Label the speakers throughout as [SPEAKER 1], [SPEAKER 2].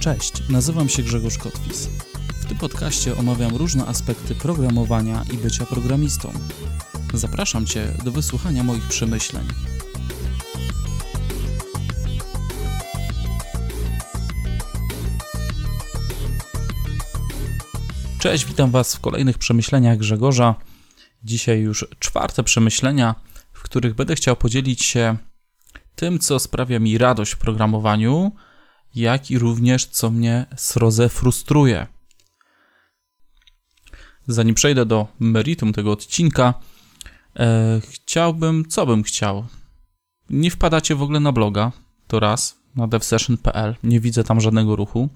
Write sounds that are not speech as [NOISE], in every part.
[SPEAKER 1] Cześć, nazywam się Grzegorz Kotwis. W tym podcaście omawiam różne aspekty programowania i bycia programistą. Zapraszam Cię do wysłuchania moich przemyśleń. Cześć, witam Was w kolejnych przemyśleniach Grzegorza. Dzisiaj już czwarte przemyślenia, w których będę chciał podzielić się tym, co sprawia mi radość w programowaniu, jak i również co mnie sroze frustruje. Zanim przejdę do meritum tego odcinka, e, chciałbym, co bym chciał? Nie wpadacie w ogóle na bloga, to raz, na devsession.pl, nie widzę tam żadnego ruchu.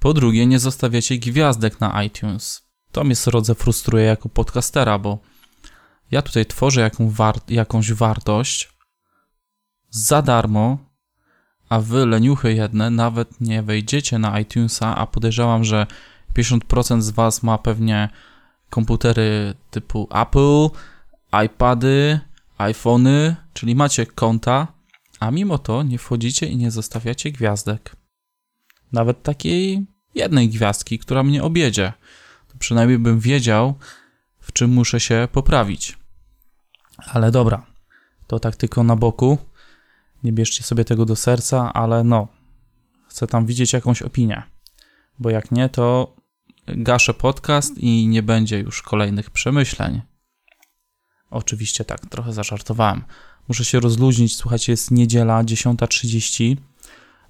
[SPEAKER 1] Po drugie, nie zostawiacie gwiazdek na iTunes. To mnie srodze frustruje jako podcastera, bo ja tutaj tworzę jaką war jakąś wartość za darmo, a wy, leniuchy jedne, nawet nie wejdziecie na iTunesa, a podejrzewam, że 50% z was ma pewnie komputery typu Apple, iPady, iPhony, czyli macie konta, a mimo to nie wchodzicie i nie zostawiacie gwiazdek. Nawet takiej jednej gwiazdki, która mnie objedzie. To przynajmniej bym wiedział, w czym muszę się poprawić. Ale dobra, to tak tylko na boku. Nie bierzcie sobie tego do serca, ale no, chcę tam widzieć jakąś opinię. Bo jak nie, to gaszę podcast i nie będzie już kolejnych przemyśleń. Oczywiście tak, trochę zażartowałem. Muszę się rozluźnić, słuchajcie, jest niedziela 10.30.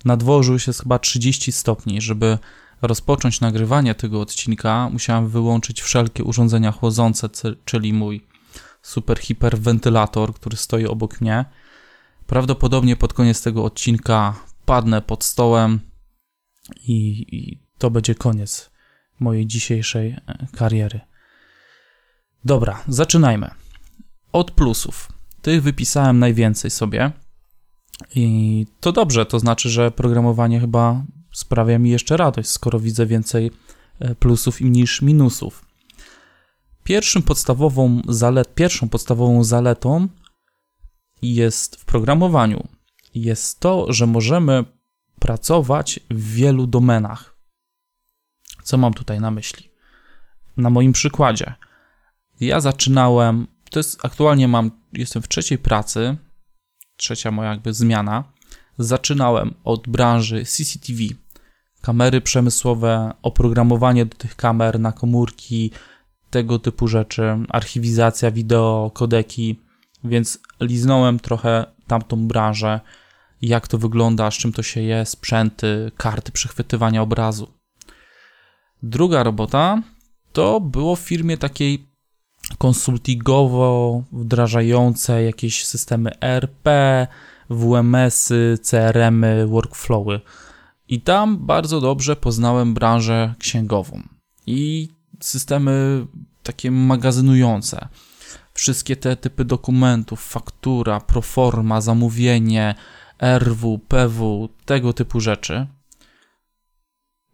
[SPEAKER 1] Na dworzu jest chyba 30 stopni. Żeby rozpocząć nagrywanie tego odcinka, musiałem wyłączyć wszelkie urządzenia chłodzące, czyli mój super hiperwentylator, który stoi obok mnie. Prawdopodobnie pod koniec tego odcinka padnę pod stołem i, i to będzie koniec mojej dzisiejszej e, kariery. Dobra, zaczynajmy. Od plusów. Tych wypisałem najwięcej sobie. I to dobrze, to znaczy, że programowanie chyba sprawia mi jeszcze radość, skoro widzę więcej e, plusów niż minusów. Pierwszym podstawową zalet, pierwszą podstawową zaletą jest w programowaniu jest to, że możemy pracować w wielu domenach. Co mam tutaj na myśli? Na moim przykładzie. Ja zaczynałem, to jest aktualnie mam, jestem w trzeciej pracy, trzecia moja jakby zmiana. Zaczynałem od branży CCTV, kamery przemysłowe, oprogramowanie do tych kamer na komórki, tego typu rzeczy, archiwizacja wideo, kodeki, więc liznąłem trochę tamtą branżę, jak to wygląda, z czym to się je, sprzęty, karty przechwytywania obrazu. Druga robota to było w firmie takiej konsultingowo wdrażającej jakieś systemy ERP, WMS-y, CRM-y, workflowy. I tam bardzo dobrze poznałem branżę księgową i systemy takie magazynujące. Wszystkie te typy dokumentów, faktura, proforma, zamówienie, RW, PW, tego typu rzeczy.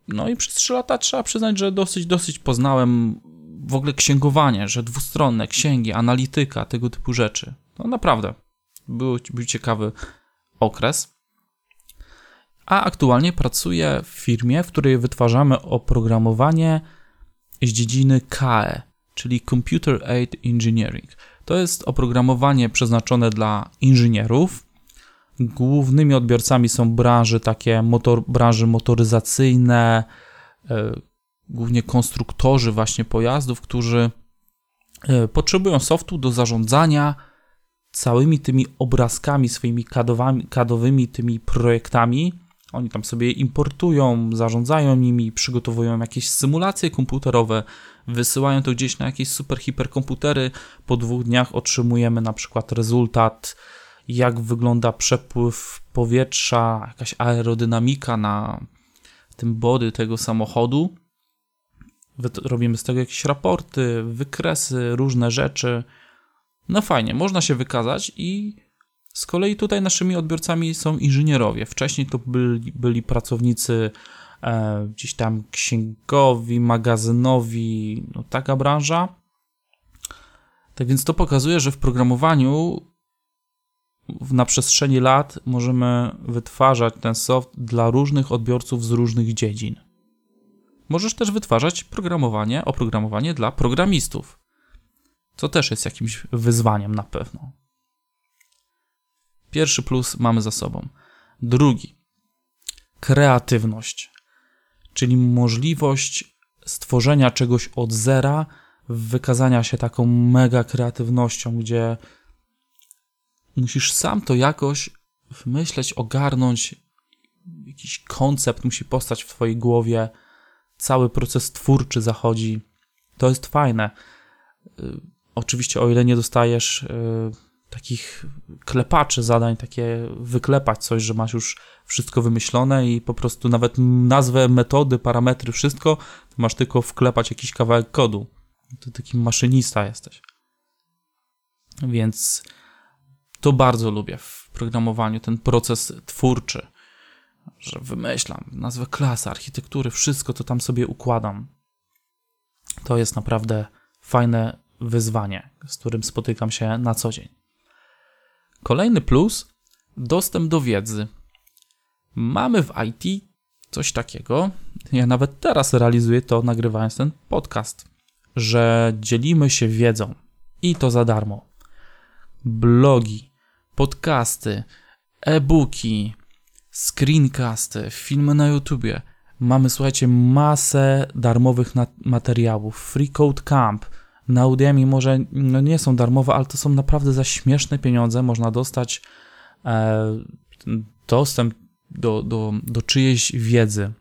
[SPEAKER 1] No i przez 3 lata trzeba przyznać, że dosyć, dosyć poznałem w ogóle księgowanie, że dwustronne, księgi, analityka, tego typu rzeczy. No naprawdę, był, był ciekawy okres. A aktualnie pracuję w firmie, w której wytwarzamy oprogramowanie z dziedziny KE, czyli Computer Aid Engineering. To jest oprogramowanie przeznaczone dla inżynierów. Głównymi odbiorcami są branże takie motor, branże motoryzacyjne, e, głównie konstruktorzy właśnie pojazdów, którzy e, potrzebują softu do zarządzania całymi tymi obrazkami, swoimi kadowymi, kadowymi tymi projektami. Oni tam sobie importują, zarządzają nimi, przygotowują jakieś symulacje komputerowe, wysyłają to gdzieś na jakieś super hiperkomputery. Po dwóch dniach otrzymujemy na przykład rezultat, jak wygląda przepływ powietrza, jakaś aerodynamika na tym body tego samochodu. Robimy z tego jakieś raporty, wykresy, różne rzeczy. No fajnie, można się wykazać i z kolei tutaj naszymi odbiorcami są inżynierowie. Wcześniej to byli, byli pracownicy gdzieś tam księgowi, magazynowi, no taka branża. Tak więc to pokazuje, że w programowaniu na przestrzeni lat możemy wytwarzać ten soft dla różnych odbiorców z różnych dziedzin. Możesz też wytwarzać programowanie, oprogramowanie dla programistów, co też jest jakimś wyzwaniem na pewno. Pierwszy plus mamy za sobą. Drugi kreatywność, czyli możliwość stworzenia czegoś od zera, wykazania się taką mega kreatywnością, gdzie musisz sam to jakoś wymyśleć, ogarnąć, jakiś koncept musi postać w twojej głowie, cały proces twórczy zachodzi. To jest fajne. Y, oczywiście, o ile nie dostajesz y, takich klepaczy zadań, takie wyklepać coś, że masz już wszystko wymyślone i po prostu nawet nazwę, metody, parametry, wszystko, masz tylko wklepać jakiś kawałek kodu. To taki maszynista jesteś. Więc to bardzo lubię w programowaniu, ten proces twórczy, że wymyślam nazwę klasy, architektury, wszystko to tam sobie układam. To jest naprawdę fajne wyzwanie, z którym spotykam się na co dzień. Kolejny plus dostęp do wiedzy. Mamy w IT coś takiego, ja nawet teraz realizuję to nagrywając ten podcast, że dzielimy się wiedzą i to za darmo. Blogi, podcasty, e-booki, screencasty, filmy na YouTubie. Mamy, słuchajcie, masę darmowych materiałów. Free Code Camp, na Udemy może no nie są darmowe, ale to są naprawdę za śmieszne pieniądze. Można dostać e, dostęp do, do, do czyjejś wiedzy.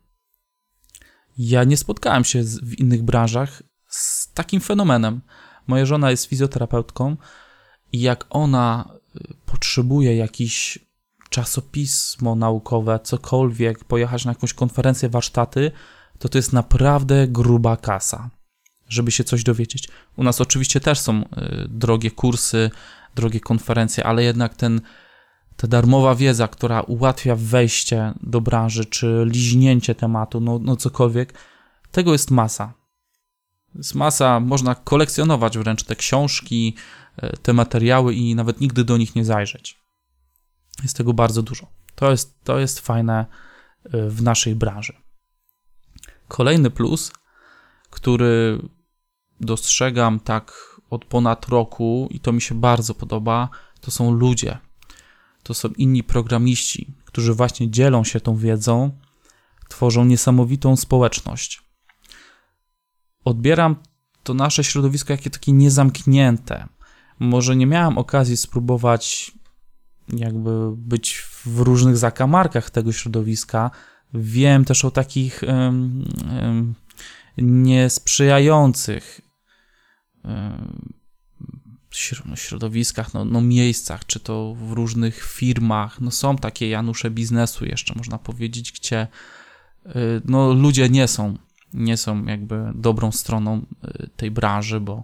[SPEAKER 1] Ja nie spotkałem się z, w innych branżach z takim fenomenem. Moja żona jest fizjoterapeutką i jak ona y, potrzebuje jakiś czasopismo naukowe, cokolwiek, pojechać na jakąś konferencję, warsztaty, to to jest naprawdę gruba kasa żeby się coś dowiedzieć. U nas oczywiście też są y, drogie kursy, drogie konferencje, ale jednak ten, ta darmowa wiedza, która ułatwia wejście do branży, czy liźnięcie tematu, no, no cokolwiek, tego jest masa. Jest masa, można kolekcjonować wręcz te książki, y, te materiały i nawet nigdy do nich nie zajrzeć. Jest tego bardzo dużo. To jest, to jest fajne y, w naszej branży. Kolejny plus, który dostrzegam tak od ponad roku i to mi się bardzo podoba, to są ludzie. To są inni programiści, którzy właśnie dzielą się tą wiedzą, tworzą niesamowitą społeczność. Odbieram to nasze środowisko jakie takie niezamknięte. Może nie miałem okazji spróbować jakby być w różnych zakamarkach tego środowiska. Wiem też o takich um, um, niesprzyjających środowiskach, no, no miejscach, czy to w różnych firmach, no są takie Janusze biznesu jeszcze, można powiedzieć, gdzie y, no ludzie nie są, nie są jakby dobrą stroną y, tej branży, bo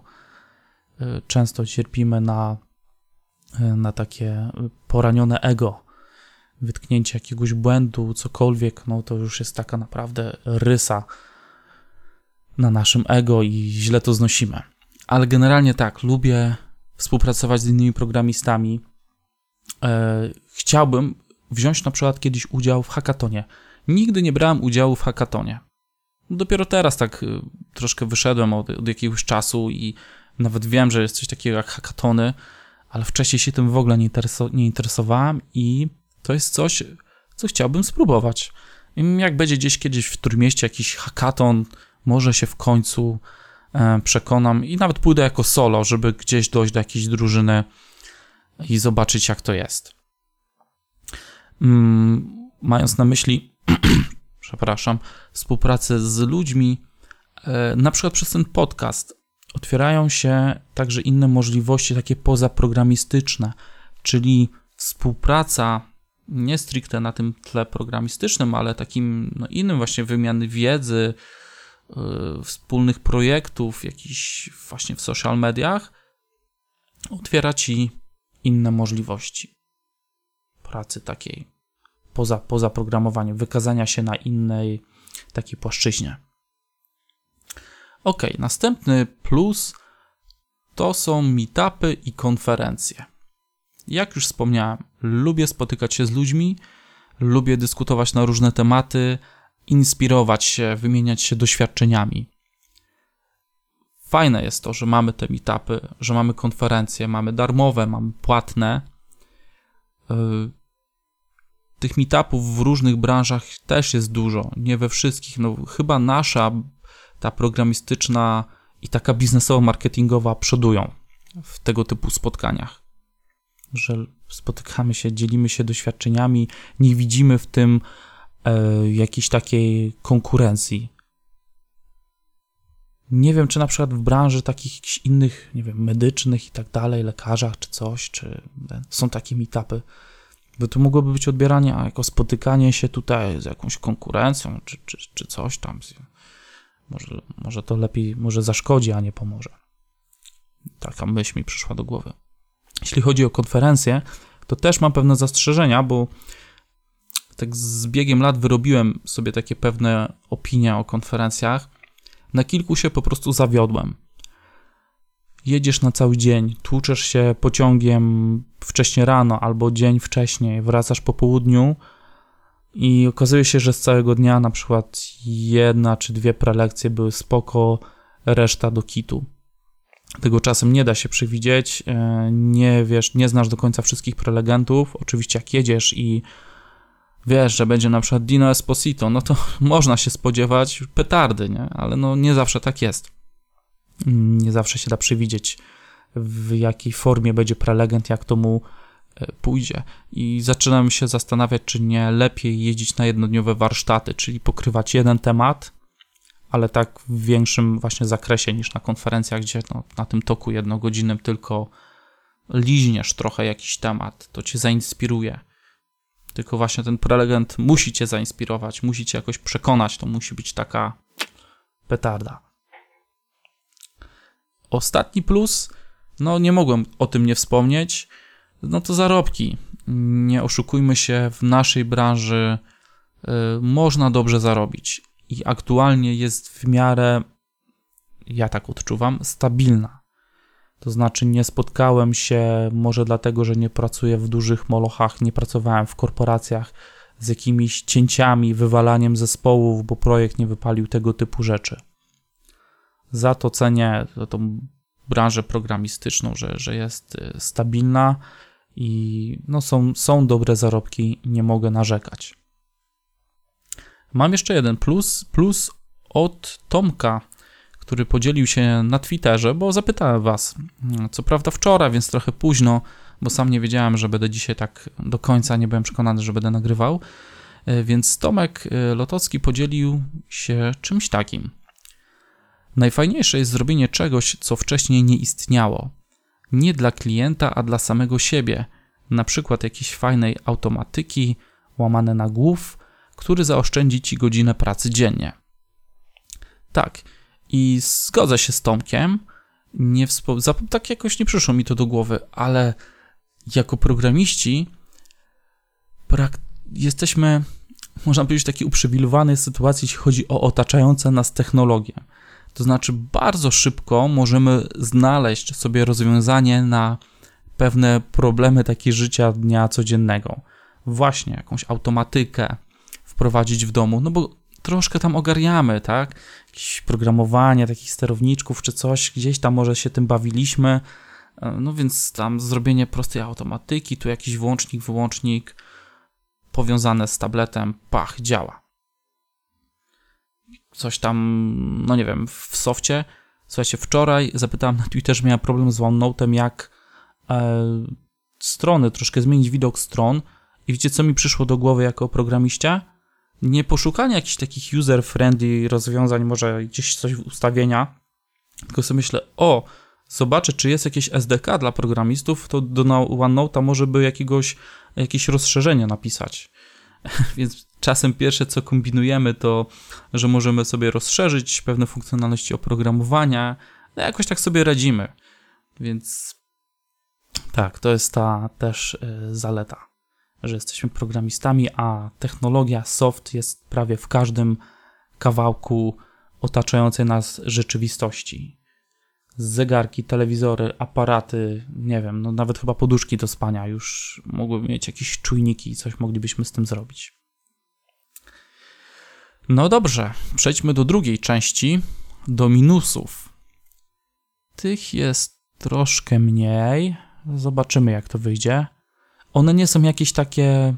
[SPEAKER 1] często cierpimy na, na takie poranione ego, wytknięcie jakiegoś błędu, cokolwiek, no to już jest taka naprawdę rysa na naszym ego i źle to znosimy ale generalnie tak, lubię współpracować z innymi programistami. E, chciałbym wziąć na przykład kiedyś udział w hackatonie. Nigdy nie brałem udziału w hackatonie. Dopiero teraz tak y, troszkę wyszedłem od, od jakiegoś czasu i nawet wiem, że jest coś takiego jak hackatony, ale wcześniej się tym w ogóle nie, nie interesowałem i to jest coś, co chciałbym spróbować. Jak będzie gdzieś kiedyś w Trójmieście jakiś hackaton, może się w końcu przekonam i nawet pójdę jako solo, żeby gdzieś dojść do jakiejś drużyny i zobaczyć, jak to jest. Mm, mając na myśli, [CLEARS THROAT] przepraszam, współpracę z ludźmi, e, na przykład przez ten podcast otwierają się także inne możliwości, takie pozaprogramistyczne, czyli współpraca nie stricte na tym tle programistycznym, ale takim no, innym właśnie wymiany wiedzy, wspólnych projektów, jakichś właśnie w social mediach, otwiera ci inne możliwości pracy takiej poza, poza programowaniem, wykazania się na innej takiej płaszczyźnie. Ok, następny plus to są meetupy i konferencje. Jak już wspomniałem, lubię spotykać się z ludźmi, lubię dyskutować na różne tematy, inspirować się, wymieniać się doświadczeniami. Fajne jest to, że mamy te meetupy, że mamy konferencje, mamy darmowe, mamy płatne. Y, tych meetupów w różnych branżach też jest dużo, nie we wszystkich. No, chyba nasza, ta programistyczna i taka biznesowo-marketingowa przodują w tego typu spotkaniach. Że spotykamy się, dzielimy się doświadczeniami, nie widzimy w tym e, jakiejś takiej konkurencji. Nie wiem, czy na przykład w branży takich innych, nie wiem, medycznych i tak dalej, lekarzach czy coś, czy są takie meetupy, bo to mogłoby być odbieranie jako spotykanie się tutaj z jakąś konkurencją, czy, czy, czy coś tam. Może, może to lepiej, może zaszkodzi, a nie pomoże. Taka myśl mi przyszła do głowy. Jeśli chodzi o konferencje, to też mam pewne zastrzeżenia, bo tak z biegiem lat wyrobiłem sobie takie pewne opinie o konferencjach. Na kilku się po prostu zawiodłem. Jedziesz na cały dzień, tłuczesz się pociągiem wcześnie rano albo dzień wcześniej, wracasz po południu i okazuje się, że z całego dnia na przykład jedna czy dwie prelekcje były spoko, reszta do kitu. Tego czasem nie da się przewidzieć, e, nie wiesz, nie znasz do końca wszystkich prelegentów. Oczywiście jak jedziesz i wiesz, że będzie na przykład Dino Esposito, no to [LAUGHS] można się spodziewać petardy, nie? Ale no nie zawsze tak jest. Nie zawsze się da przewidzieć w jakiej formie będzie prelegent, jak to mu e, pójdzie. I zaczynam się zastanawiać, czy nie lepiej jeździć na jednodniowe warsztaty, czyli pokrywać jeden temat, ale tak w większym właśnie zakresie niż na konferencjach, gdzie no, na tym toku jednogodzinnym tylko liźniesz trochę jakiś temat, to cię zainspiruje. Tylko właśnie ten prelegent musi cię zainspirować, musi cię jakoś przekonać, to musi być taka petarda. Ostatni plus, no nie mogłem o tym nie wspomnieć, no to zarobki. Nie oszukujmy się, w naszej branży y, można dobrze zarobić i aktualnie jest w miarę, ja tak odczuwam, stabilna. To znaczy, nie spotkałem się, może dlatego, że nie pracuję w dużych molochach, nie pracowałem w korporacjach z jakimiś cięciami, wywalaniem zespołów, bo projekt nie wypalił tego typu rzeczy. Za to cenię tą branżę programistyczną, że, że jest y, stabilna i no są, są dobre zarobki, nie mogę narzekać. Mam jeszcze jeden plus, plus od Tomka, który podzielił się na Twitterze, bo zapytałem was, co prawda wczoraj, więc trochę późno, bo sam nie wiedziałem, że będę dzisiaj tak do końca, nie byłem przekonany, że będę nagrywał. E, więc Tomek e, Lotocki podzielił się czymś takim. Najfajniejsze jest zrobienie czegoś, co wcześniej nie istniało. Nie dla klienta, a dla samego siebie. Na przykład jakiejś fajnej automatyki, łamane na głów, który zaoszczędzi ci godzinę pracy dziennie. Tak, i zgodzę się z Tomkiem. Nie wspom- tak jakoś nie przyszło mi to do głowy, ale jako programiści prak- jesteśmy, można powiedzieć, w takiej uprzywilejowanej sytuacji, jeśli chodzi o otaczające nas technologie. To znaczy, bardzo szybko możemy znaleźć sobie rozwiązanie na pewne problemy takie życia dnia codziennego. Właśnie jakąś automatykę, wprowadzić w domu, no bo troszkę tam ogarniamy, tak? Jakieś programowanie takich sterowniczków czy coś, gdzieś tam może się tym bawiliśmy, e, no więc tam zrobienie prostej automatyki, tu jakiś włącznik, wyłącznik powiązane z tabletem, pach, działa. Coś tam, no nie wiem, w softie. Słuchajcie, wczoraj zapytałem na Twitterze, miałem problem z OneNote'em, jak e, strony, troszkę zmienić widok stron. I wiecie, co mi przyszło do głowy jako programiście? Nie poszukanie jakichś takich user-friendly rozwiązań, może gdzieś coś w ustawienia, tylko sobie myślę, o, zobaczę, czy jest jakieś SDK dla programistów, to do OneNote'a może by jakiegoś, jakieś rozszerzenie napisać. [LAUGHS] Więc czasem pierwsze, co kombinujemy, to, że możemy sobie rozszerzyć pewne funkcjonalności oprogramowania, no jakoś tak sobie radzimy. Więc tak, to jest ta też y, zaleta że jesteśmy programistami, a technologia, soft jest prawie w każdym kawałku otaczającej nas rzeczywistości. zegarki, telewizory, aparaty, nie wiem, no nawet chyba poduszki do spania już mogłyby mieć jakieś czujniki i coś moglibyśmy z tym zrobić. No dobrze, przejdźmy do drugiej części, do minusów. Tych jest troszkę mniej. Zobaczymy, jak to wyjdzie. One nie są jakieś takie,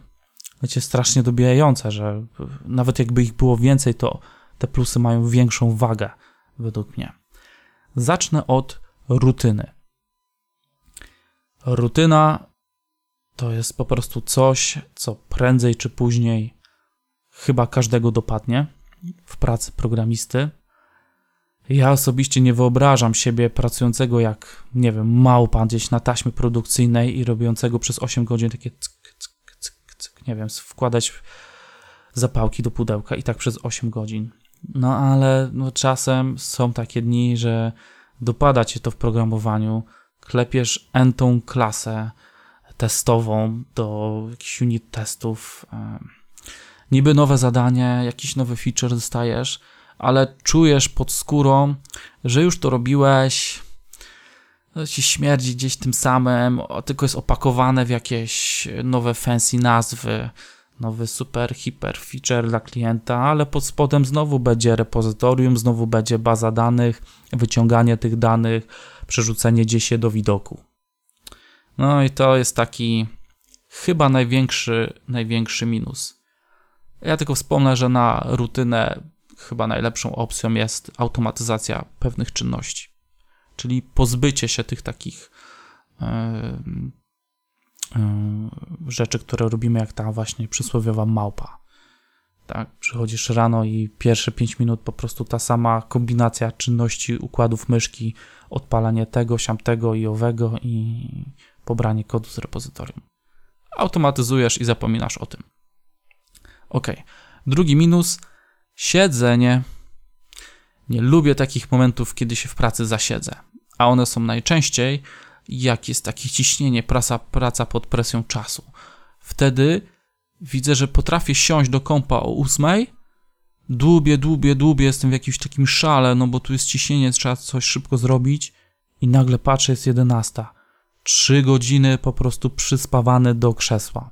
[SPEAKER 1] wiecie, strasznie dobijające, że nawet jakby ich było więcej, to te plusy mają większą wagę, według mnie. Zacznę od rutyny. Rutyna to jest po prostu coś, co prędzej czy później chyba każdego dopadnie w pracy programisty. Ja osobiście nie wyobrażam siebie pracującego jak, nie wiem, małpa gdzieś na taśmie produkcyjnej i robiącego przez 8 godzin takie cyk, cyk, cyk, cyk, nie wiem, wkładać zapałki do pudełka i tak przez 8 godzin. No ale no, czasem są takie dni, że dopada cię to w programowaniu, klepiesz entą klasę testową do jakichś unit testów, niby nowe zadanie, jakiś nowy feature dostajesz, ale czujesz pod skórą, że już to robiłeś, ci śmierdzi gdzieś tym samym, tylko jest opakowane w jakieś nowe fancy nazwy, nowy super hiper feature dla klienta, ale pod spodem znowu będzie repozytorium, znowu będzie baza danych, wyciąganie tych danych, przerzucenie gdzieś je do widoku. No i to jest taki chyba największy, największy minus. Ja tylko wspomnę, że na rutynę chyba najlepszą opcją jest automatyzacja pewnych czynności, czyli pozbycie się tych takich yy, yy, rzeczy, które robimy, jak ta właśnie przysłowiowa małpa. Tak, przychodzisz rano i pierwsze 5 minut po prostu ta sama kombinacja czynności układów myszki, odpalanie tego, siamtego i owego i pobranie kodu z repozytorium. Automatyzujesz i zapominasz o tym. Ok. Drugi minus siedzenie. Nie lubię takich momentów, kiedy się w pracy zasiedzę, a one są najczęściej, jak jest takie ciśnienie, praca, praca pod presją czasu. Wtedy widzę, że potrafię siąść do kąpa o ósmej, dłubię, dłubię, dłubię, jestem w jakimś takim szale, no bo tu jest ciśnienie, trzeba coś szybko zrobić i nagle patrzę, jest jedenasta. Trzy godziny po prostu przyspawany do krzesła.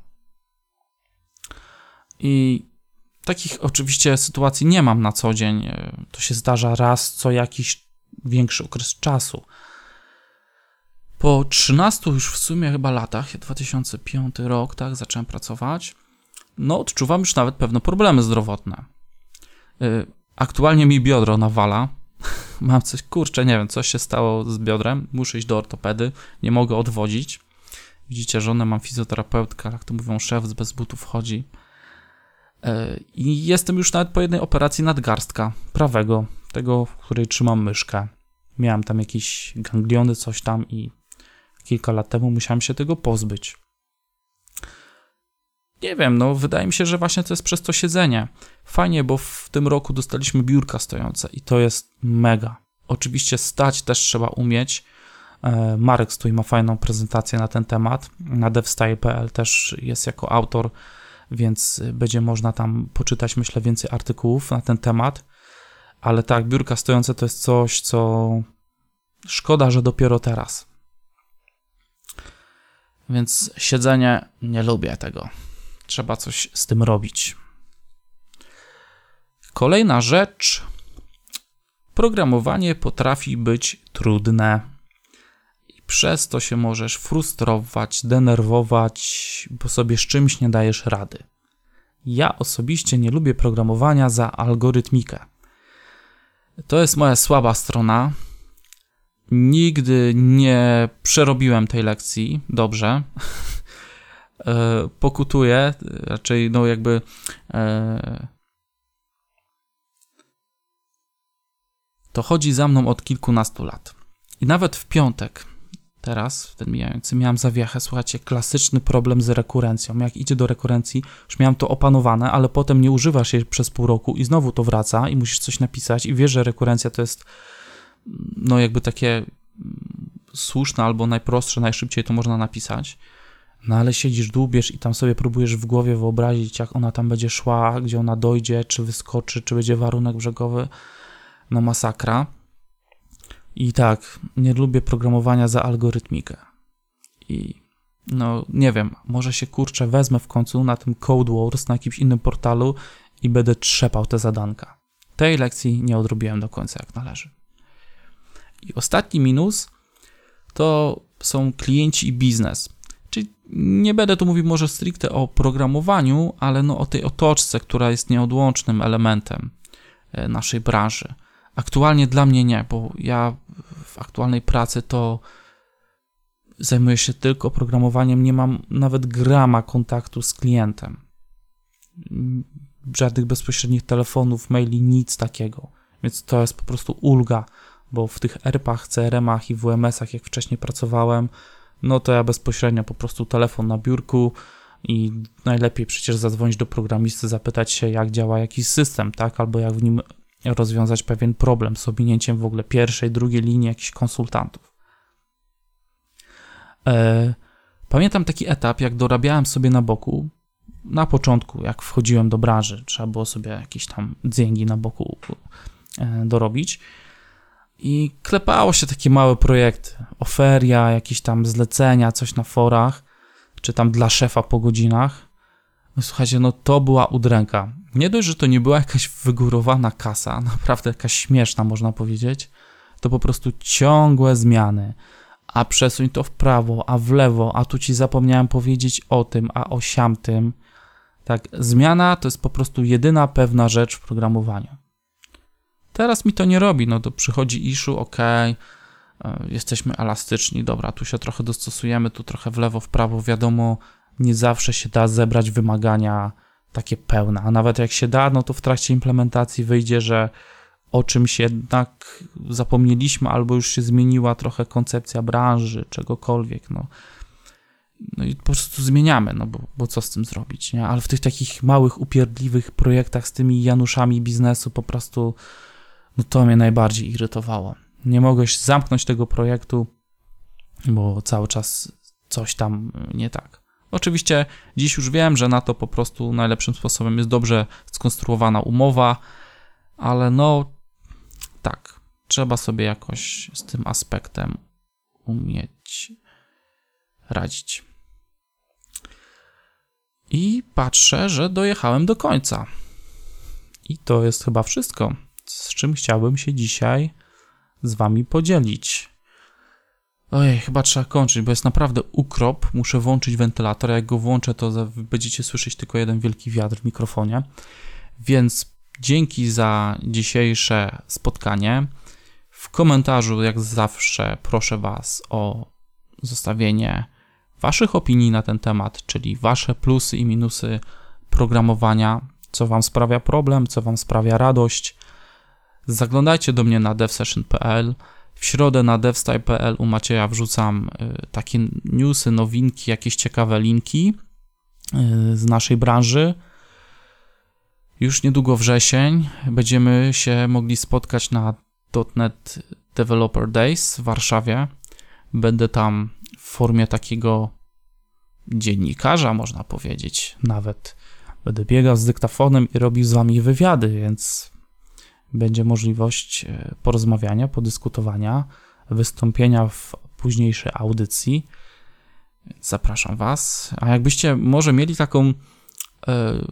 [SPEAKER 1] I takich oczywiście sytuacji nie mam na co dzień. To się zdarza raz co jakiś większy okres czasu. Po 13 już w sumie chyba latach, 2005 rok, tak, zacząłem pracować, no odczuwam już nawet pewne problemy zdrowotne. Y, aktualnie mi biodro nawala. [LAUGHS] Mam coś, kurczę, nie wiem, coś się stało z biodrem. Muszę iść do ortopedy, nie mogę odwodzić. Widzicie, żonę mam fizjoterapeutkę, jak to mówią, szef bez butów chodzi. E, I jestem już nawet po jednej operacji nadgarstka prawego, tego, w której trzymam myszkę. Miałem tam jakieś gangliony, coś tam i kilka lat temu musiałem się tego pozbyć. Nie wiem, no wydaje mi się, że właśnie to jest przez to siedzenie. Fajnie, bo w tym roku dostaliśmy biurka stojące i to jest mega. Oczywiście stać też trzeba umieć. E, Marek Stój ma fajną prezentację na ten temat. Na devstyle.pl też jest jako autor więc będzie można tam poczytać, myślę, więcej artykułów na ten temat. Ale tak, biurka stojące to jest coś, co szkoda, że dopiero teraz. Więc siedzenie nie lubię tego. Trzeba coś z tym robić. Kolejna rzecz. Programowanie potrafi być trudne przez to się możesz frustrować, denerwować, bo sobie z czymś nie dajesz rady. Ja osobiście nie lubię programowania za algorytmikę. To jest moja słaba strona. Nigdy nie przerobiłem tej lekcji dobrze. [LAUGHS] E, pokutuję, raczej no jakby e, to chodzi za mną od kilkunastu lat. I nawet w piątek teraz, ten mijający, miałem zawiechę, słuchajcie, klasyczny problem z rekurencją. Jak idzie do rekurencji, już miałem to opanowane, ale potem nie używasz jej przez pół roku i znowu to wraca i musisz coś napisać i wiesz, że rekurencja to jest no jakby takie mm, słuszne albo najprostsze, najszybciej to można napisać. No ale siedzisz, dłubiesz i tam sobie próbujesz w głowie wyobrazić, jak ona tam będzie szła, gdzie ona dojdzie, czy wyskoczy, czy będzie warunek brzegowy. No masakra. I tak, nie lubię programowania za algorytmikę. I no, nie wiem, może się kurczę wezmę w końcu na tym Code Wars, na jakimś innym portalu i będę trzepał te zadanka. Tej lekcji nie odrobiłem do końca jak należy. I ostatni minus to są klienci i biznes. Czyli nie będę tu mówił może stricte o programowaniu, ale no o tej otoczce, która jest nieodłącznym elementem e, naszej branży. Aktualnie dla mnie nie, bo ja w aktualnej pracy to zajmuję się tylko programowaniem, nie mam nawet grama kontaktu z klientem. Żadnych bezpośrednich telefonów, maili, nic takiego. Więc to jest po prostu ulga, bo w tych ERP-ach, CRM-ach i WMS-ach, jak wcześniej pracowałem, no to ja bezpośrednio po prostu telefon na biurku i najlepiej przecież zadzwonić do programisty, zapytać się, jak działa jakiś system, tak, albo jak w nim rozwiązać pewien problem z owinięciem w ogóle pierwszej, drugiej linii jakichś konsultantów. E, pamiętam taki etap, jak dorabiałem sobie na boku, na początku, jak wchodziłem do branży, trzeba było sobie jakieś tam dzięgi na boku e, dorobić. I klepało się takie małe projekty, oferia, jakieś tam zlecenia, coś na forach, czy tam dla szefa po godzinach. No słuchajcie, no to była udręka. Nie dość, że to nie była jakaś wygórowana kasa, [LAUGHS] naprawdę jakaś śmieszna, można powiedzieć, to po prostu ciągłe zmiany. A przesuń to w prawo, a w lewo, a tu ci zapomniałem powiedzieć o tym, a o siamtym. Tak, zmiana to jest po prostu jedyna pewna rzecz w programowaniu. Teraz mi to nie robi, no to przychodzi issue, ok, e, jesteśmy elastyczni, dobra, tu się trochę dostosujemy, tu trochę w lewo, w prawo, wiadomo, nie zawsze się da zebrać wymagania takie pełne, a nawet jak się da, no to w trakcie implementacji wyjdzie, że o czymś jednak zapomnieliśmy, albo już się zmieniła trochę koncepcja branży, czegokolwiek, no. No i po prostu zmieniamy, no bo, bo co z tym zrobić, nie? Ale w tych takich małych, upierdliwych projektach z tymi Januszami biznesu po prostu, no to mnie najbardziej irytowało. Nie mogłeś zamknąć tego projektu, bo cały czas coś tam nie tak. Oczywiście dziś już wiem, że na to po prostu najlepszym sposobem jest dobrze skonstruowana umowa, ale no tak, trzeba sobie jakoś z tym aspektem umieć radzić. I patrzę, że dojechałem do końca. I to jest chyba wszystko, z czym chciałbym się dzisiaj z Wami podzielić. Ojej, chyba trzeba kończyć, bo jest naprawdę ukrop. Muszę włączyć wentylator. Jak go włączę, to będziecie słyszeć tylko jeden wielki wiatr w mikrofonie. Więc dzięki za dzisiejsze spotkanie. W komentarzu, jak zawsze, proszę Was o zostawienie Waszych opinii na ten temat, czyli Wasze plusy i minusy programowania, co Wam sprawia problem, co Wam sprawia radość. Zaglądajcie do mnie na devsession.pl. W środę na devstyle.pl u Macieja wrzucam y, takie newsy, nowinki, jakieś ciekawe linki y, z naszej branży. Już niedługo wrzesień będziemy się mogli spotkać na .NET Developer Days w Warszawie. Będę tam w formie takiego dziennikarza, można powiedzieć. Nawet będę biegał z dyktafonem i robił z wami wywiady, więc będzie możliwość e, porozmawiania, podyskutowania, wystąpienia w późniejszej audycji. Zapraszam Was. A jakbyście może mieli taką, e,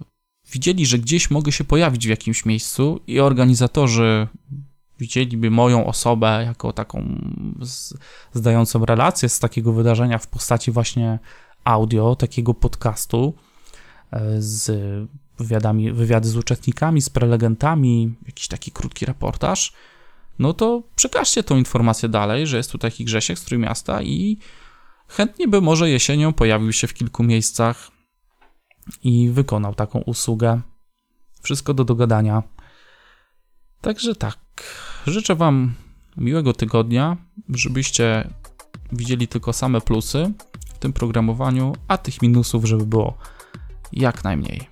[SPEAKER 1] widzieli, że gdzieś mogę się pojawić w jakimś miejscu i organizatorzy widzieliby moją osobę jako taką z, zdającą relację z takiego wydarzenia w postaci właśnie audio, takiego podcastu e, z wywiadami, wywiady z uczestnikami, z prelegentami, jakiś taki krótki reportaż, no to przekażcie tą informację dalej, że jest tu taki Grzesiek z Trójmiasta i chętnie by może jesienią pojawił się w kilku miejscach i wykonał taką usługę. Wszystko do dogadania. Także tak, życzę Wam miłego tygodnia, żebyście widzieli tylko same plusy w tym programowaniu, a tych minusów, żeby było jak najmniej.